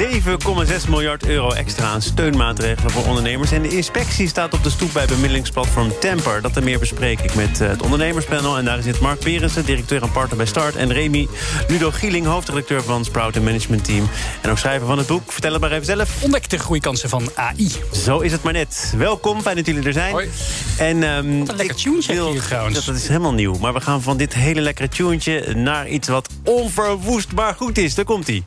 7,6 miljard euro extra aan steunmaatregelen voor ondernemers. En de inspectie staat op de stoep bij bemiddelingsplatform Temper. Dat en meer bespreek ik met eh, het ondernemerspanel. En daar zit Mark Berensen, directeur en partner bij Start. En Remy Ludo Gieling, hoofdredacteur van Sprout en Management Team. En ook schrijver van het boek. Vertel het maar even zelf. Ontdek de groeikansen van AI. Zo is het maar net. Welkom, fijn dat jullie er zijn. Hoi. En, um, een lekker tune hier trouwens. Dat, is helemaal nieuw. Maar we gaan van dit hele lekkere tuentje naar iets wat onverwoestbaar goed is. Daar komt-ie.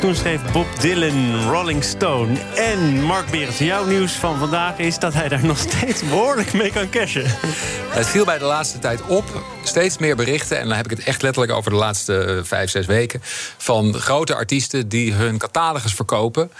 Toen schreef Bob Dylan Rolling Stone. En Mark Berends, jouw nieuws van vandaag is dat hij daar nog steeds behoorlijk mee kan cashen. Het viel bij de laatste tijd op. Steeds meer berichten, en dan heb ik het echt letterlijk over de laatste eh, vijf, zes weken. Van grote artiesten die hun catalogus verkopen.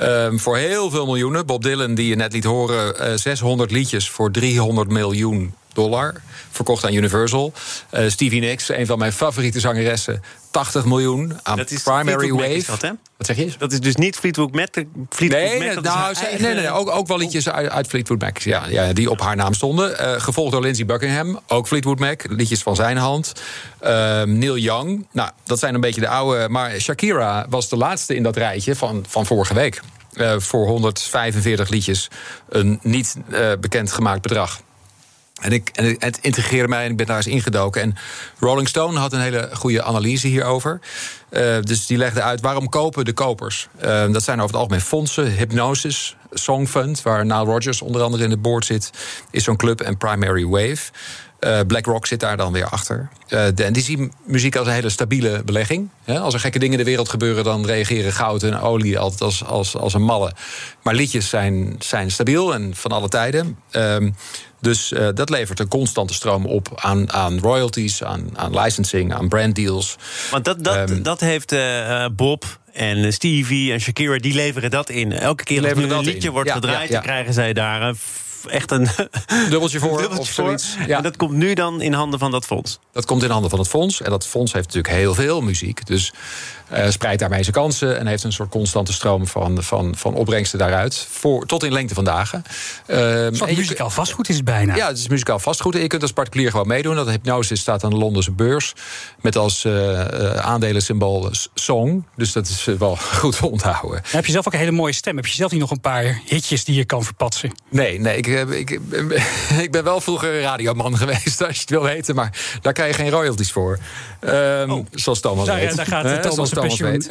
Um, voor heel veel miljoenen. Bob Dylan, die je net liet horen, uh, 600 liedjes voor 300 miljoen dollar. Verkocht aan Universal. Uh, Stevie Nicks, een van mijn favoriete zangeressen. 80 miljoen aan dat is Primary Wave. Dat, hè? Wat zeg je? Dat is dus niet Fleetwood Mac. Fleetwood nee, Mac, nou, is nee, eigen... nee, nee, ook, ook wel liedjes uit, uit Fleetwood Mac. Ja, ja, die op haar naam stonden. Uh, gevolgd door Lindsey Buckingham, ook Fleetwood Mac. Liedjes van zijn hand. Uh, Neil Young. Nou, dat zijn een beetje de oude. Maar Shakira was de laatste in dat rijtje van, van vorige week. Uh, voor 145 liedjes een niet bekend gemaakt bedrag. En, ik, het integreerde mij en ik ben daar eens ingedoken. En Rolling Stone had een hele goede analyse hierover. Uh, dus die legde uit waarom kopen de kopers. Uh, dat zijn over het algemeen fondsen, Hypnosis, Songfund, waar Nile Rodgers onder andere in het board zit, is zo'n club en Primary Wave. Uh, BlackRock zit daar dan weer achter. De, en die zien muziek als een hele stabiele belegging. Als er gekke dingen in de wereld gebeuren, dan reageren goud en olie altijd als, als, als een malle. Maar liedjes zijn, zijn stabiel en van alle tijden. Uh, dus uh, dat levert een constante stroom op aan, aan royalties, aan, aan licensing, aan branddeals. Want dat, dat, um, dat heeft uh, Bob en Stevie en Shakira, die leveren dat in. Elke keer als een liedje in. wordt ja, gedraaid, ja, ja. krijgen zij daar echt een dubbeltje voor dubbeltje of zoiets. Ja. En dat komt nu dan in handen van dat fonds. Dat komt in handen van het fonds. En dat fonds heeft natuurlijk heel veel muziek. Dus uh, spreidt daarmee zijn kansen en heeft een soort constante stroom van, van, van opbrengsten daaruit. Voor, tot in lengte van dagen. Uh, muzikaal vastgoed is het bijna. Ja, het is muzikaal vastgoed. En je kunt als particulier gewoon meedoen. Dat hypnose staat aan de Londense beurs. Met als uh, aandeleensymbool Song. Dus dat is wel goed te onthouden. heb je zelf ook een hele mooie stem. Heb je zelf niet nog een paar hitjes die je kan verpatsen? Nee, nee ik, ik, ik, ben wel vroeger radioman geweest, als je het wil weten. Maar daar krijg je geen royalties voor. Um, oh. Zoals Thomas daar, weet. Daar gaat He, Weet.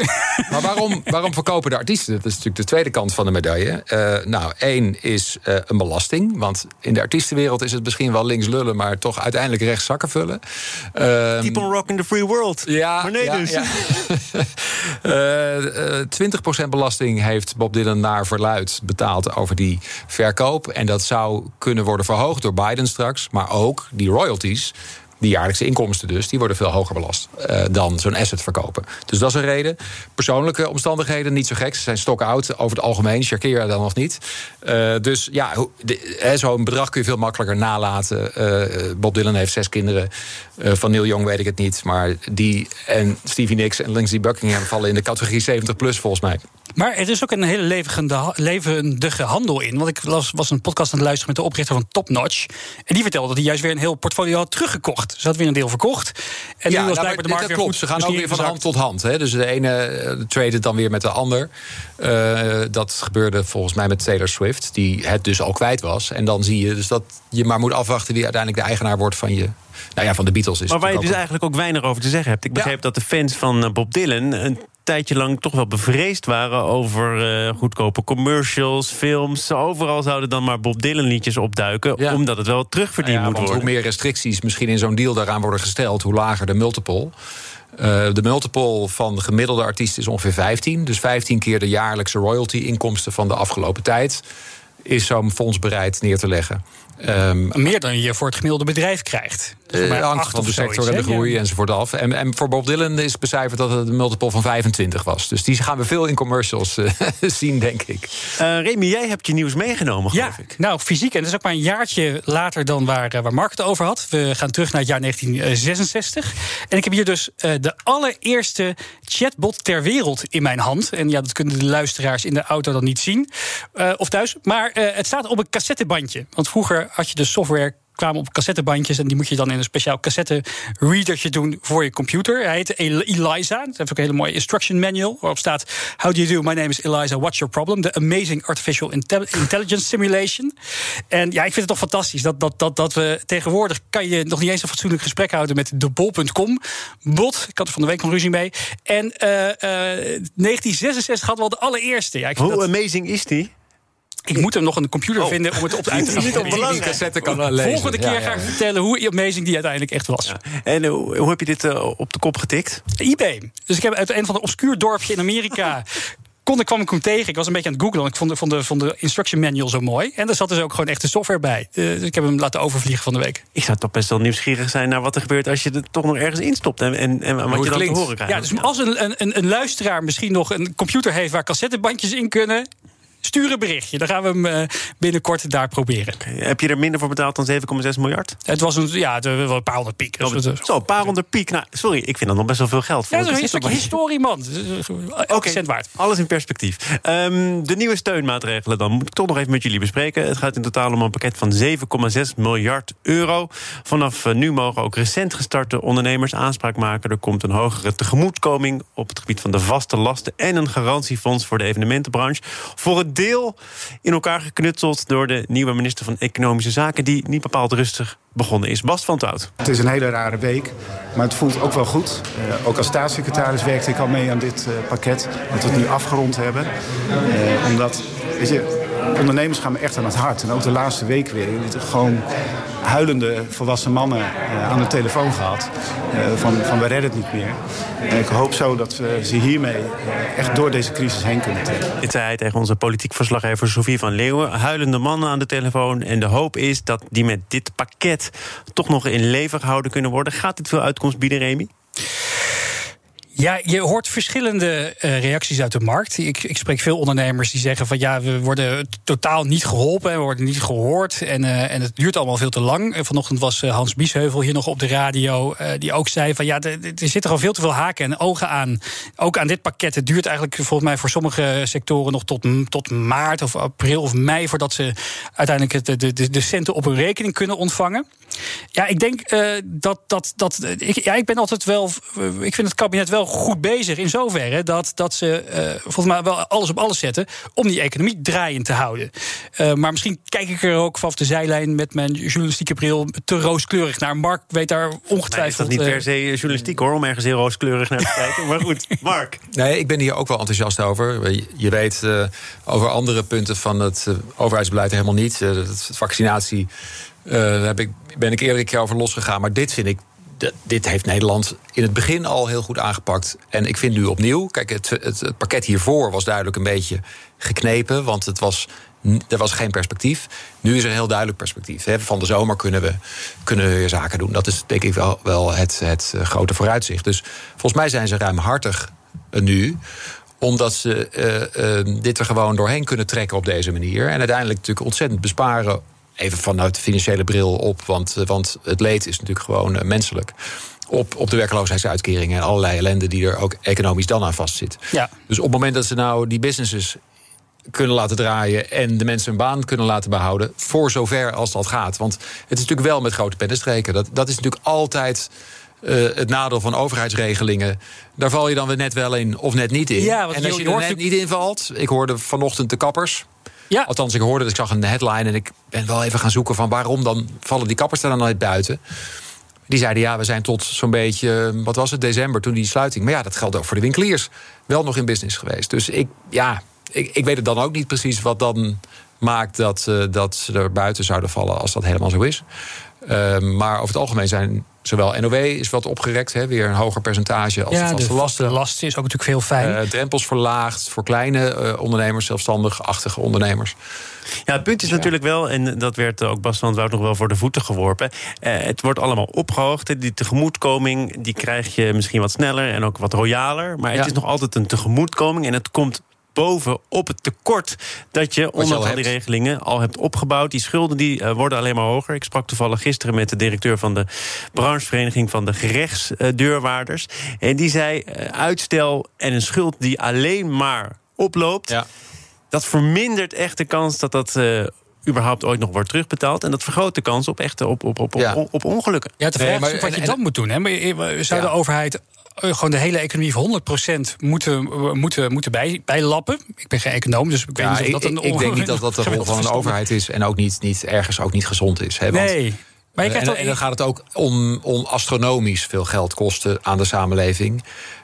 Maar waarom, waarom verkopen de artiesten? Dat is natuurlijk de tweede kant van de medaille. Uh, nou, één is uh, een belasting. Want in de artiestenwereld is het misschien wel links lullen... maar toch uiteindelijk rechts zakken vullen. Um, Keep on rocking the free world. Ja, maar nee ja, dus. Ja. uh, 20% belasting heeft Bob Dylan naar verluid betaald over die verkoop. En dat zou kunnen worden verhoogd door Biden straks. Maar ook die royalties die jaarlijkse inkomsten dus, die worden veel hoger belast uh, dan zo'n asset verkopen. Dus dat is een reden. Persoonlijke omstandigheden, niet zo gek. Ze zijn stokoud over het algemeen. Shakira dan nog niet. Uh, dus ja, zo'n bedrag kun je veel makkelijker nalaten. Uh, Bob Dylan heeft zes kinderen. van Neil Young weet ik het niet. Maar die en Stevie Nicks en Lindsey Buckingham vallen in de categorie 70 plus volgens mij. Maar er is ook een hele levendige, levendige handel in. Want ik was, was een podcast aan het luisteren met de oprichter van Top Notch. En die vertelde dat hij juist weer een heel portfolio had teruggekocht. Ze had weer een deel verkocht. En ja, nu was nou, blijkbaar de markt weer klopt. goed. Ze gaan dus ook weer van hand tot hand. Hè. Dus de ene trade dan weer met de ander. Uh, dat gebeurde volgens mij met Taylor Swift. Die het dus al kwijt was. En dan zie je dus dat je maar moet afwachten... wie uiteindelijk de eigenaar wordt van je... Nou ja, van de Beatles is Maar waar je het dus eigenlijk ook weinig over te zeggen hebt. Ik begreep dat de fans van eh, Bob Dylan een tijdje lang toch wel bevreesd waren over eh, goedkope commercials, films. Overal zouden dan maar Bob Dylan liedjes opduiken, Ja. omdat het wel terugverdiend Ja, moet want worden. hoe meer restricties misschien in zo'n deal daaraan worden gesteld, hoe lager de multiple. Eh, de multiple van de gemiddelde artiest is ongeveer 15. Dus 15 keer de jaarlijkse royalty-inkomsten van de afgelopen tijd. is zo'n fonds bereid neer te leggen. Um, Meer dan je voor het gemiddelde bedrijf krijgt. Dus uh, van de sector en de groei enzovoort af. En, en voor Bob Dylan is becijferd dat het een multiple van 25 was. Dus die gaan we veel in commercials uh, zien, denk ik. Uh, Remy, jij hebt je nieuws meegenomen, geloof ja, ik. Nou, fysiek. En dat is ook maar een jaartje later dan waar, waar Mark het over had. We gaan terug naar het jaar 1966. En ik heb hier dus de allereerste chatbot ter wereld in mijn hand. En ja, dat kunnen de luisteraars in de auto dan niet zien. of thuis. Maar het staat op een cassettebandje. Want vroeger had je de software kwamen op cassettebandjes en die moet je dan in een speciaal cassette readertje doen voor je computer. Hij heet Eliza. Dat heeft ook een hele mooie instruction manual waarop staat: How do you do? My name is Eliza. What's your problem? The Amazing Artificial Intelligence Simulation. En ja, ik vind het toch fantastisch dat, dat, dat, dat we tegenwoordig kan je nog niet eens een fatsoenlijk gesprek houden met de bol.com bot. Ik had er van de week nog ruzie mee. En uh, uh, 1966 hadden we al de allereerste. Ja, Hoe dat... amazing is die? Ik moet hem nog een computer oh. vinden om het op uit te gaan. Kan lezen. Volgende keer ja, ja. ga ik vertellen hoe amazing die uiteindelijk echt was. Ja. En hoe, hoe, heb je dit uh, op de kop getikt? eBay. Dus ik heb uit een van de obscuur dorpje in Amerika kon, ik kwam ik hem tegen. Ik was een beetje aan het googlen. Ik vond de, vond, de, vond de instruction manual zo mooi. En er zat dus ook gewoon echte software bij. Dus ik heb hem laten overvliegen van de week. Ik zou toch best wel nieuwsgierig zijn naar wat er gebeurt... als je er toch nog ergens instopt en, en, en wat Hoe je dan klinkt. te horen krijgt. Ja, dus als een, een, een luisteraar misschien nog een computer heeft... waar cassettebandjes in kunnen... Stuur een berichtje. Dan gaan we hem uh, binnenkort daar proberen. Okay. Heb je er minder voor betaald dan 7,6 miljard? Het was een, ja, de, een paar honderd piek. Dus zo, een paar honderd piek. Nou, sorry, ik vind dat nog best wel veel geld. Voor ja, dat is een stukje historie, man. Elke okay. cent waard. Alles in perspectief. Um, de nieuwe steunmaatregelen dan moet ik toch nog even met jullie bespreken. Het gaat in totaal om een pakket van 7,6 miljard euro. Vanaf nu mogen ook recent gestarte ondernemers aanspraak maken. Er komt een hogere tegemoetkoming op het gebied van de vaste lasten... en een garantiefonds voor de evenementenbranche. Voor het deel in elkaar geknutseld door de nieuwe minister van Economische Zaken, die niet bepaald rustig begonnen is. Bast van Tout. Het is een hele rare week, maar het voelt ook wel goed. Uh, ook als staatssecretaris werkte ik al mee aan dit uh, pakket, dat we het nu afgerond hebben. Uh, omdat, weet je, ondernemers gaan me echt aan het hart. En ook de laatste week weer. Gewoon huilende volwassen mannen uh, aan de telefoon gehad. Uh, van, van we redden het niet meer. En ik hoop zo dat we ze hiermee echt door deze crisis heen kunnen trekken. Dit zei hij tegen onze politiek verslaggever Sofie van Leeuwen. Huilende mannen aan de telefoon. En de hoop is dat die met dit pakket toch nog in leven gehouden kunnen worden. Gaat dit veel uitkomst bieden, Remy? Ja, je hoort verschillende uh, reacties uit de markt. Ik, ik, spreek veel ondernemers die zeggen van ja, we worden totaal niet geholpen en we worden niet gehoord. En, uh, en het duurt allemaal veel te lang. Vanochtend was Hans Biesheuvel hier nog op de radio. die ook zei van ja, er zitten gewoon veel te veel haken en ogen aan. Ook aan dit pakket. Het duurt eigenlijk volgens mij voor sommige sectoren nog tot, tot maart of april of mei voordat ze uiteindelijk de, de, de centen op hun rekening kunnen ontvangen. Ja, ik denk dat. dat, dat ik, ja, ik ben altijd wel. Ik vind het kabinet wel goed bezig in zoverre dat, dat ze uh, volgens mij wel alles op alles zetten om die economie draaiend te houden. Uh, maar misschien kijk ik er ook vanaf de zijlijn met mijn journalistieke bril te rooskleurig naar. Mark weet daar ongetwijfeld. Nee, is dat niet per se journalistiek hoor, om ergens heel rooskleurig naar te kijken. Maar goed, Mark. Nee, ik ben hier ook wel enthousiast over. Je weet uh, over andere punten van het overheidsbeleid helemaal niet. het vaccinatie. daar heb ik, ben ik eerder een keer over losgegaan. Maar dit vind ik dit heeft Nederland in het begin al heel goed aangepakt. En ik vind nu opnieuw, kijk, het, het, pakket hiervoor was duidelijk een beetje geknepen, want het was er was geen perspectief. Nu is er een heel duidelijk perspectief. Van de zomer kunnen we, kunnen we weer zaken doen. Dat is denk ik wel, wel het, het eh, grote vooruitzicht. Dus volgens mij zijn ze ruimhartig eh, nu omdat ze uh, dit er gewoon doorheen kunnen trekken op deze manier. En uiteindelijk natuurlijk ontzettend besparen even vanuit de financiële bril op, want, eh, want het leed is natuurlijk gewoon eh, menselijk. Op, op de werkloosheidsuitkeringen en allerlei ellende die er ook economisch dan aan vastzit. Ja. Dus op het moment dat ze nou die businesses kunnen laten draaien en de mensen een baan kunnen laten behouden, voor zover als dat gaat. Want het is natuurlijk wel met grote pennenstreken. Dat, dat is natuurlijk altijd. Uh, het nadeel van overheidsregelingen. Daar val je dan weer net wel in of net niet in. Ja, en als je, je er net niet invalt. Ik hoorde vanochtend de kappers. Ja. Althans, ik hoorde, ik zag een headline en ik ben wel even gaan zoeken van waarom dan vallen die kappers er dan nooit buiten. Die zeiden ja, we zijn tot zo'n beetje, wat was het, december toen die sluiting. Maar ja, dat geldt ook voor de winkeliers. Wel nog in business geweest. Dus ik, ja, ik, ik weet het dan ook niet precies wat dan maakt dat, uh, dat ze er buiten zouden vallen als dat helemaal zo is. Ehm, maar over het algemeen zijn zowel NOW is wat opgerekt, hè, weer een hoger percentage als ja, de vaste de lasten. last is ook natuurlijk heel fijn. Eh, drempels verlaagd voor kleine eh, ondernemers, zelfstandig-achtige ondernemers. Ja, het punt is natuurlijk wel, en dat werd ook Bas van Wout nog wel voor de voeten geworpen. Eh, het wordt allemaal opgehoogd. Die tegemoetkoming die krijg je misschien wat sneller en ook wat royaler. Maar het Ja. is nog altijd een tegemoetkoming. En het komt boven op het tekort dat je onder al die regelingen al hebt opgebouwd. Die schulden die eh, worden alleen maar hoger. Ik sprak toevallig gisteren met de directeur van de branchevereniging van de gerechtsdeurwaarders. En die zei: eh, uitstel en een schuld die alleen maar oploopt Ja. dat vermindert echt de kans dat dat eh, überhaupt ooit nog wordt terugbetaald. En dat vergroot de kans op echte op, op, op, op, Ja. op ongelukken. Ja, de Nee, vraag maar- is wat je en- dan moet doen. Hè? Maar Zou de overheid gewoon de hele economie voor 100% moeten, moeten, moeten bij, bijlappen? Ik ben geen econoom, dus ik weet Ja, niet of dat een ik- denk niet dat dat de rol van een overheid is en ook niet, niet ergens ook niet gezond is. Hè, want- Nee. Maar je krijgt en, dan, en dan gaat het ook om, om astronomisch veel geld kosten aan de samenleving.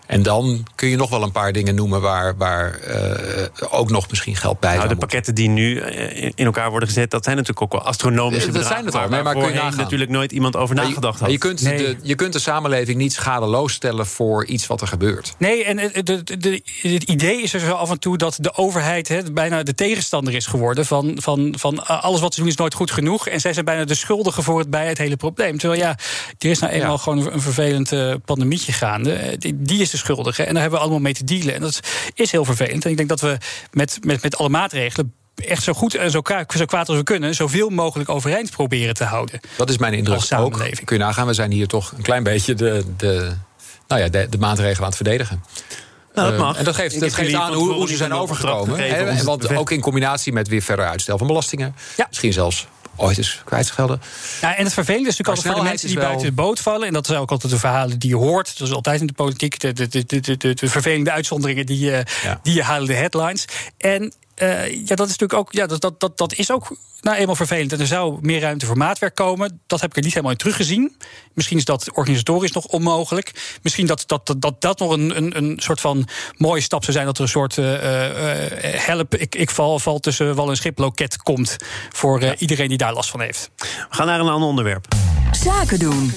En dan kun je nog wel een paar dingen noemen waar, waar eh, ook nog misschien geld bij Nou, zou de moeten. pakketten die nu eh, in- elkaar worden gezet, dat zijn natuurlijk ook wel astronomische Dat bedragen. zijn het al, waar- nee, maar kun je natuurlijk nooit iemand over Maar je- nagedacht maar had. je, kunt Nee. de, je kunt de samenleving niet schadeloos stellen voor iets wat er gebeurt. Nee, en het, de, de, de- het idee is er zo af en toe dat de overheid hè, bijna de tegenstander is geworden van, van, van eh, alles wat ze doen is nooit goed genoeg. En zij zijn bijna de schuldigen voor het bij het hele probleem. Terwijl ja, er is nou eenmaal Ja. gewoon een vervelend eh, pandemietje gaande. Eh, Die, die is de schuldige. En daar hebben we allemaal mee te dealen. En dat is heel vervelend. En ik denk dat we met, met, met alle maatregelen echt zo goed en zo, zo kwaad als we kunnen, zoveel mogelijk overeind proberen te houden. Dat is mijn indruk ook. Kun je nagaan, we zijn hier toch een klein beetje de, de, nou ja, de, de maatregelen aan het verdedigen. Nou, dat Eh, mag. en dat geeft, dat geeft aan hoe, ze zijn overgekomen. want ook in combinatie met weer verder uitstel van belastingen. Ja. Misschien zelfs ooit eens kwijtschelden. Ja, en het vervelende is natuurlijk altijd voor de mensen die wel- buiten de boot vallen. En dat zijn ook altijd de verhalen die je hoort. Dat is altijd in de politiek. De, de, de, de, de, de vervelende uitzonderingen die, eh, Ja. die halen de headlines. En ja, dat is natuurlijk ook, ja, dat, dat, dat, dat is ook nou eenmaal vervelend. En er zou meer ruimte voor maatwerk komen. Dat heb ik er niet helemaal in teruggezien. Misschien is dat organisatorisch nog onmogelijk. Misschien dat dat, dat, dat, dat nog een, een, een soort van mooie stap zou zijn. Dat er een soort eh, eh, help, ik, ik val, val tussen wal en schip loket komt. Voor eh, iedereen die daar last van heeft. We gaan naar een ander onderwerp. Zaken doen.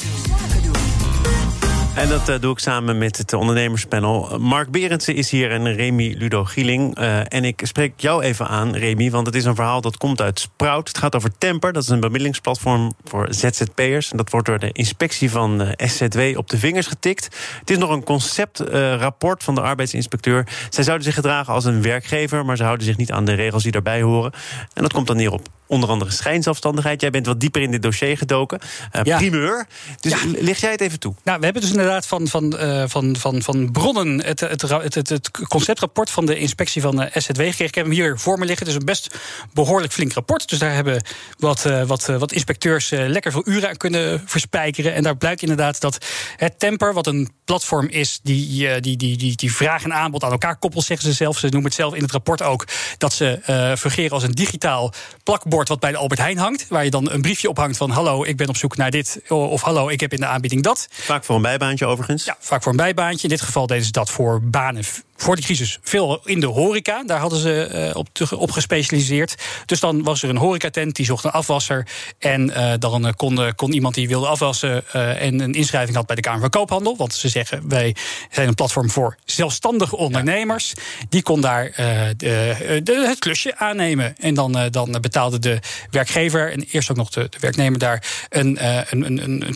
En dat eh, doe ik samen met het ondernemerspanel. Mark Berendsen is hier en Remy Ludo Gieling. Eh, en ik spreek jou even aan, Remy, want het is een verhaal dat komt uit Sprout. Het gaat over Temper, dat is een bemiddelingsplatform voor ZZP'ers. En dat wordt door de inspectie van eh, SZW op de vingers getikt. Het is nog een conceptrapport van de arbeidsinspecteur. Zij zouden zich gedragen als een werkgever, maar ze houden zich niet aan de regels die daarbij horen. En dat komt dan neer op onder andere schijnzelfstandigheid. Jij bent wat dieper in dit dossier gedoken. Eh, Ja. Primeur. Dus Ja. licht jij het even toe? Nou, we hebben dus inderdaad van, van, eh, van, van, van bronnen het, het, het, het, het conceptrapport van de inspectie van de SZW gekregen. Ik heb hem hier voor me liggen. Het is een best behoorlijk flink rapport. Dus daar hebben wat, eh, wat, wat inspecteurs lekker veel uren aan kunnen verspijkeren. En daar blijkt inderdaad dat het Temper, wat een platform is die, die, die, die, die vraag en aanbod aan elkaar koppelt, zeggen ze zelf. Ze noemen het zelf in het rapport ook dat ze eh fungeren als een digitaal plakbord wat bij de Albert Heijn hangt. Waar je dan een briefje ophangt van hallo, ik ben op zoek naar dit. Of hallo, ik heb in de aanbieding dat. Vaak voor een bijbaantje overigens. Ja, vaak voor een bijbaantje. In dit geval deden ze dat voor banen voor de crisis. Veel in de horeca, daar hadden ze eh, op, op gespecialiseerd. Dus dan was er een horecatent, die zocht een afwasser. En eh, dan eh, kon, kon iemand die wilde afwassen... en een inschrijving had bij de Kamer van Koophandel. Want ze zeggen, wij zijn een platform voor zelfstandige ondernemers. Die kon daar de, de- het klusje aannemen. En dan, dan betaalde de werkgever en eerst ook nog de, de werknemer daar... een, een, een,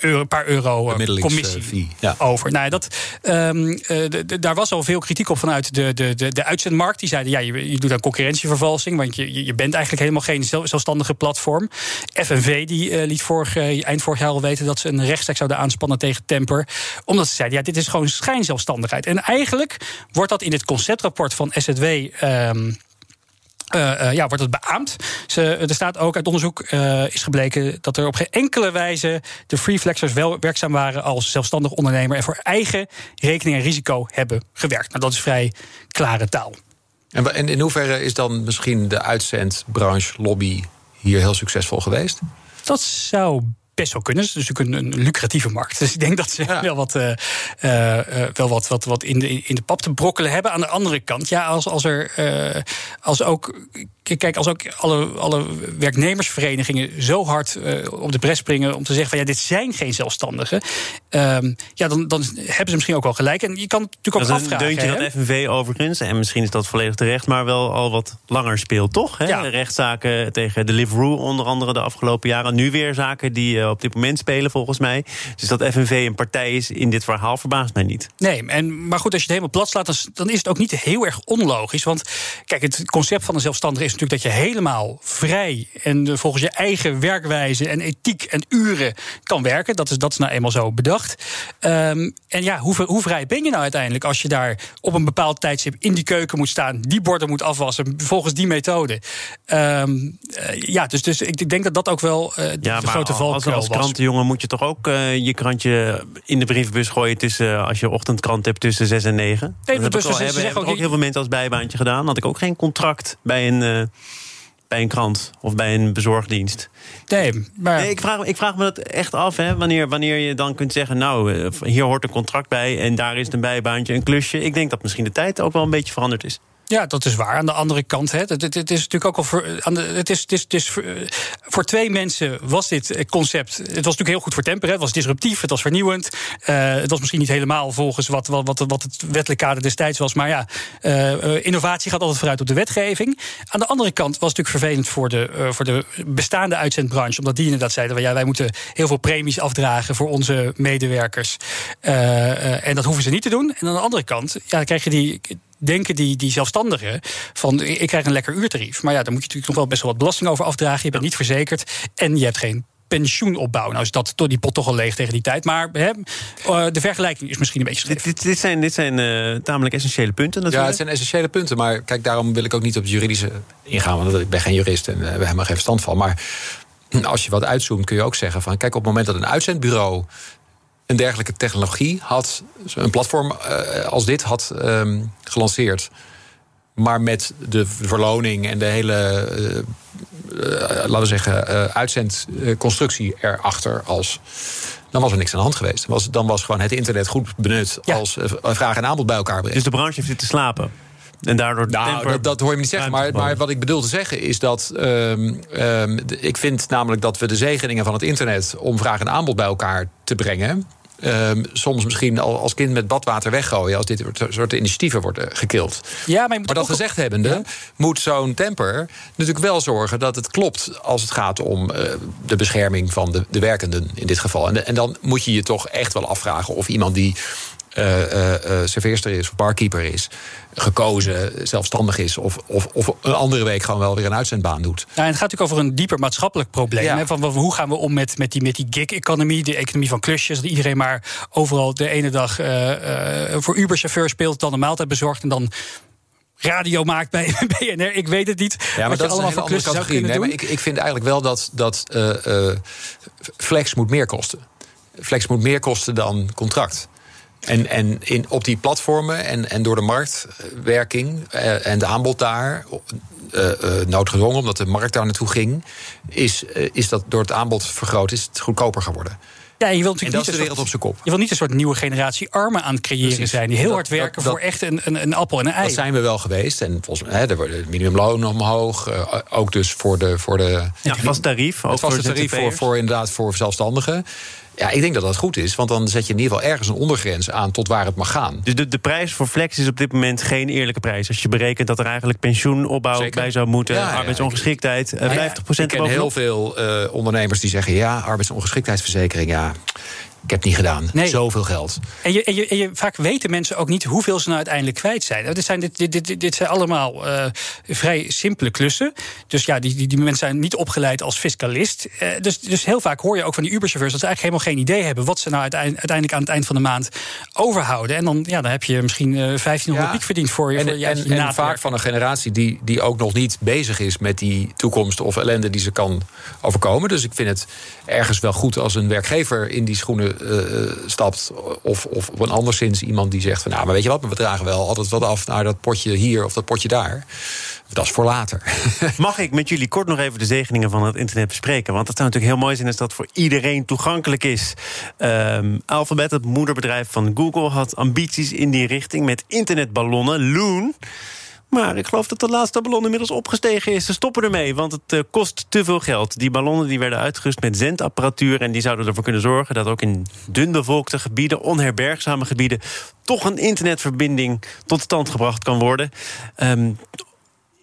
een, paar euro commissie ja. over. Nou, dat, ehm, eh, daar was al veel kritiek op vanuit de, de, de, de uitzendmarkt. Die zeiden, ja, je, je doet aan concurrentievervalsing... want je, je- bent eigenlijk helemaal geen zelf- zelfstandige platform. FNV die, eh, liet vorig, eh, eind vorig jaar al weten... dat ze een rechtszaak zouden aanspannen tegen Temper. Omdat ze zeiden, ja, dit is gewoon schijnzelfstandigheid. En eigenlijk wordt dat in dit conceptrapport van SZW... ehm, eh, eh, ja, wordt het beaamd. Ze, er staat ook uit onderzoek eh, is gebleken dat er op geen enkele wijze de freeflexers wel werkzaam waren als zelfstandig ondernemer en voor eigen rekening en risico hebben gewerkt. Nou, dat is vrij klare taal. En, en in hoeverre is dan misschien de uitzendbranche lobby hier heel succesvol geweest? Dat zou best wel kunnen. Het is natuurlijk een, een lucratieve markt. Dus ik denk dat ze wel, wat, uh, uh, wel wat, wat, wat in, de, in de pap te brokkelen hebben. Aan de andere kant, ja, als, als er als ook. Kijk, als ook alle, alle werknemersverenigingen zo hard op de bres springen om te zeggen van ja, dit zijn geen zelfstandigen. Ehm, ja, dan, dan hebben ze misschien ook wel gelijk. En je kan natuurlijk ook afvragen. Dat is een deuntje dat FNV overigens, en misschien is dat volledig terecht, maar wel al wat langer speelt, toch? Hè? Ja. Rechtszaken tegen de Deliveroo onder andere de afgelopen jaren. Nu weer zaken die op dit moment spelen, volgens mij. Dus dat FNV een partij is in dit verhaal verbaast mij niet. Nee, en, maar goed, als je het helemaal plat slaat, dan, is het ook niet heel erg onlogisch. Want kijk, het concept van een zelfstandige is natuurlijk dat je helemaal vrij en volgens je eigen werkwijze en ethiek en uren kan werken. Dat is, dat is nou eenmaal zo bedacht. Um, en ja, hoe, hoe vrij ben je nou uiteindelijk als je daar op een bepaald tijdstip in die keuken moet staan, die borden moet afwassen volgens die methode? Um, ja, dus, dus ik denk dat dat ook wel uh, de, ja, de grote valkuil. Als krantenjongen moet je toch ook uh, je krantje in de brievenbus gooien tussen als je ochtendkrant hebt tussen 6 en 9? Nee, dat heb ik al, hebben, hebben ook, ook heel veel mensen als bijbaantje gedaan. Had ik ook geen contract bij een. Uh, bij een krant of bij een bezorgdienst. Nee, maar... Nee, ik, vraag, ik vraag me dat echt af, hè, wanneer, wanneer je dan kunt zeggen... nou, hier hoort een contract bij en daar is een bijbaantje, een klusje. Ik denk dat misschien de tijd ook wel een beetje veranderd is. Ja, dat is waar. Aan de andere kant, het, het, is natuurlijk ook al voor. Aan de, het is, het is, het is voor, voor, twee mensen was dit concept. Het was natuurlijk heel goed voor Temper. Het was disruptief, het was vernieuwend. Uh, het was misschien niet helemaal volgens wat, wat, wat, wat het wettelijk kader destijds was. Maar ja, innovatie gaat altijd vooruit op de wetgeving. Aan de andere kant was het natuurlijk vervelend voor de, voor de bestaande uitzendbranche. Omdat die inderdaad zeiden: ja, wij moeten heel veel premies afdragen voor onze medewerkers. en dat hoeven ze niet te doen. En aan de andere kant ja, dan krijg je die denken die, die zelfstandigen van ik krijg een lekker uurtarief. Maar ja, dan moet je natuurlijk nog wel best wel wat belasting over afdragen. Je bent niet verzekerd en je hebt geen pensioenopbouw. Nou is dat door die pot toch al leeg tegen die tijd. Maar hè, eh, de vergelijking is misschien een beetje dit, dit, dit, zijn, dit zijn uh, tamelijk essentiële punten natuurlijk. Ja, het zijn essentiële punten. Maar kijk, daarom wil ik ook niet op het juridische ingaan. Want ik ben geen jurist en uh, we hebben helemaal geen verstand van. Maar als je wat uitzoomt kun je ook zeggen van... kijk, op het moment dat een uitzendbureau een dergelijke technologie had, een platform uh, als dit had um, gelanceerd. Maar met de verloning en de hele, uh, uh, laten we zeggen, uitzendconstructie erachter als. Dan was er niks aan de hand geweest. Dan was, dan was gewoon het internet goed benut ja. als vraag en aanbod bij elkaar brengen. Dus de branche heeft dit te slapen? En daardoor nou, dat, dat, hoor je me niet zeggen. Maar, maar, wat ik bedoel te zeggen is dat. Um, um, ik vind namelijk dat we de zegeningen van het internet. om vraag en aanbod bij elkaar te brengen. Um, soms misschien al als kind met badwater weggooien als dit soort initiatieven worden gekild. Ja, maar, maar dat gezegd hebbende, ja? moet zo'n temper natuurlijk wel zorgen dat het klopt als het gaat om uh, de bescherming van de, de werkenden in dit geval. En, en dan moet je je toch echt wel afvragen of iemand die serveerster is of barkeeper is, gekozen, zelfstandig is, of, of, of een andere week gewoon wel weer een uitzendbaan doet. Ja, en het gaat natuurlijk over een dieper maatschappelijk probleem. Ja. Hè, van hoe gaan we om met, met die, met die gig-economie, de economie van klusjes, dat iedereen maar overal de ene dag uh, voor Uber-chauffeur speelt, dan een maaltijd bezorgt en dan radio maakt bij BNR. Ik weet het niet. Ja, maar dat is een hele andere categorie. Nee, maar ik, ik vind eigenlijk wel dat, dat uh, uh, flex moet meer kosten. Flex moet meer kosten dan contract. En, en in, op die platformen en, en door de marktwerking uh, en de aanbod daar, uh, uh, noodgedwongen omdat de markt daar naartoe ging, is, is dat door het aanbod vergroot, is het goedkoper geworden. Ja, je wilt natuurlijk en dat niet de wereld op zijn kop. Je wilt niet een soort nieuwe generatie armen aan het creëren Precies. zijn. Die heel dat, hard werken dat, voor echt een, een, een, appel en een ei. Dat zijn we wel geweest. En volgens mij, er wordt het minimumloon omhoog. Uh, ook dus voor de. Voor de ja, vast tarief. Het vaste tarief voor, voor, inderdaad voor zelfstandigen. Ja, ik denk dat dat goed is, want dan zet je in ieder geval ergens een ondergrens aan tot waar het mag gaan. Dus de, de prijs voor flex is op dit moment geen eerlijke prijs. Als je berekent dat er eigenlijk pensioenopbouw Zeker. bij zou moeten, ja, arbeidsongeschiktheid, ja, 50% Ik ken heel veel uh, ondernemers die zeggen: ja, arbeidsongeschiktheidsverzekering, ja. Ik heb het niet gedaan. Nee. Zoveel geld. En, je, en, je, en je, vaak weten mensen ook niet hoeveel ze nou uiteindelijk kwijt zijn. Dit zijn, dit, dit, dit, zijn allemaal uh, vrij simpele klussen. Dus ja, die, die, die mensen zijn niet opgeleid als fiscalist. Uh, dus, dus heel vaak hoor je ook van die Uber-chauffeurs... dat ze eigenlijk helemaal geen idee hebben... wat ze nou uiteindelijk aan het eind van de maand overhouden. En dan, ja, dan heb je misschien uh, 1500 ja. piek verdiend voor je. En, voor je, en, en vaak van een generatie die, die ook nog niet bezig is... met die toekomst of ellende die ze kan overkomen. Dus ik vind het ergens wel goed als een werkgever in die schoenen tussen uh, stapt. Of, of op een anderszins iemand die zegt van nou, maar weet je wat, we dragen wel altijd wat af naar dat potje hier of dat potje daar. Dat is voor later. Mag ik met jullie kort nog even de zegeningen van het internet bespreken? Want dat zou natuurlijk heel mooi zijn als dat voor iedereen toegankelijk is. Um, Alphabet, het moederbedrijf van Google, had ambities in die richting met internetballonnen. Loon. Maar ik geloof dat de laatste ballon inmiddels opgestegen is. Ze stoppen ermee, want het uh, kost te veel geld. Die ballonnen die werden uitgerust met zendapparatuur... en die zouden ervoor kunnen zorgen dat ook in dunbevolkte gebieden... onherbergzame gebieden, toch een internetverbinding tot stand gebracht kan worden. Um,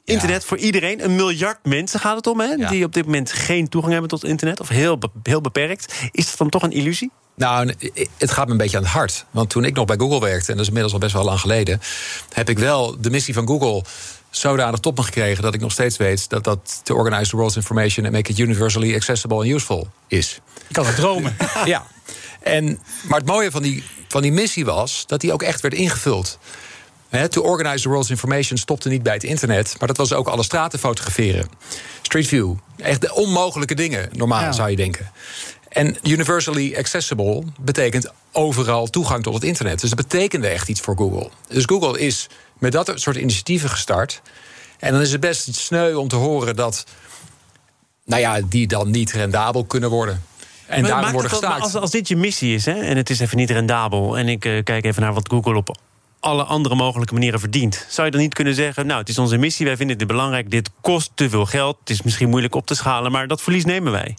Internet voor iedereen. Een miljard mensen gaat het om, hè, die op dit moment geen toegang hebben tot internet. Of heel, heel beperkt. Is dat dan toch een illusie? Nou, het gaat me een beetje aan het hart. Want toen ik nog bij Google werkte, en dat is inmiddels al best wel lang geleden, heb ik wel de missie van Google zodanig tot me gekregen dat ik nog steeds weet dat dat to organize the world's information and make it universally accessible and useful is. Je kan het dromen. ja. En, maar het mooie van die, van die missie was dat die ook echt werd ingevuld. to organize the world's information stopte niet bij het internet, maar dat was ook alle straten fotograferen. Street View. Echt de onmogelijke dingen, normaal zou je denken. En universally accessible betekent overal toegang tot het internet. Dus dat betekende echt iets voor Google. Dus Google is met dat soort initiatieven gestart. En dan is het best sneu om te horen dat, nou ja, die dan niet rendabel kunnen worden. En maar daarom worden gestaakt. Als, als dit je missie is, hè, en het is even niet rendabel, en ik uh, kijk even naar wat Google op alle andere mogelijke manieren verdient. Zou je dan niet kunnen zeggen, nou, het is onze missie, wij vinden dit belangrijk, dit kost te veel geld, het is misschien moeilijk op te schalen, maar dat verlies nemen wij.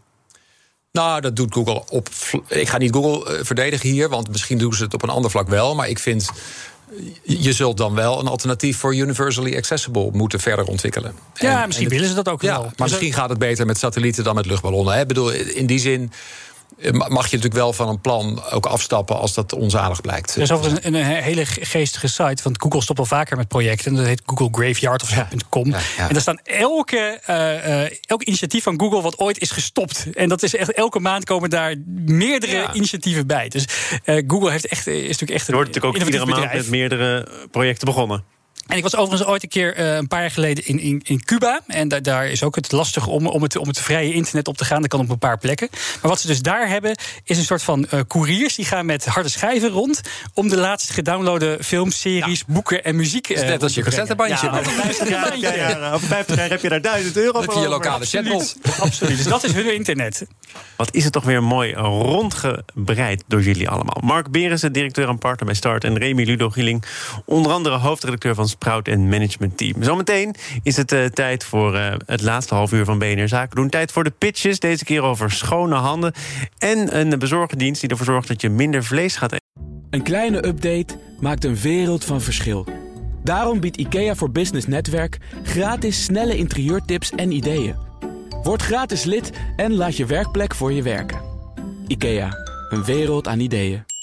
Nou, dat doet Google op. Ik ga niet Google eh, verdedigen hier, want misschien doen ze het op een ander vlak wel. Maar ik vind je zult dan wel een alternatief voor universally accessible moeten verder ontwikkelen. Ja, misschien willen ze dat ook ja, wel. Maar misschien gaat het beter met satellieten dan met luchtballonnen. Ik bedoel, in die zin mag je natuurlijk wel van een plan ook afstappen als dat onzalig blijkt. Er is overigens een, een, hele geestige site, want Google stopt al vaker met projecten. Dat heet Google Graveyard of zo.com. Ja, En daar staan elke, uh, elk initiatief van Google wat ooit is gestopt. En dat is echt elke maand komen daar meerdere initiatieven bij. Dus Google heeft echt, is natuurlijk echt een. Er wordt natuurlijk ook iedere maand met meerdere projecten begonnen. En ik was overigens ooit een keer uh, een paar jaar geleden in, in, in Cuba. En da daar is ook het lastig om, om, het, om het vrije internet op te gaan. Dat kan op een paar plekken. Maar wat ze dus daar hebben, is een soort van uh, couriers. Die gaan met harde schijven rond. om de laatst gedownloade films, series, boeken en muziek. Uh, net als je cassettebandje. Ja, over 50 jaar, ja, over 50 jaar heb je daar 1000 euro voor. je lokale chatbot. Absoluut. Dus dat is hun internet. Wat is het toch weer mooi rondgebreid door jullie allemaal. Mark Berensen, directeur en partner bij Start. En Remy Ludo Gieling, onder andere hoofdredacteur van Sprout en Management Team. Zometeen is het uh, tijd voor uh, het laatste half uur van BNR Zaken doen. Tijd voor de pitches, deze keer over schone handen. En een bezorgdienst die ervoor zorgt dat je minder vlees gaat eten. Een kleine update maakt een wereld van verschil. Daarom biedt IKEA voor Business Netwerk gratis snelle interieurtips en ideeën. Word gratis lid en laat je werkplek voor je werken. IKEA, een wereld aan ideeën.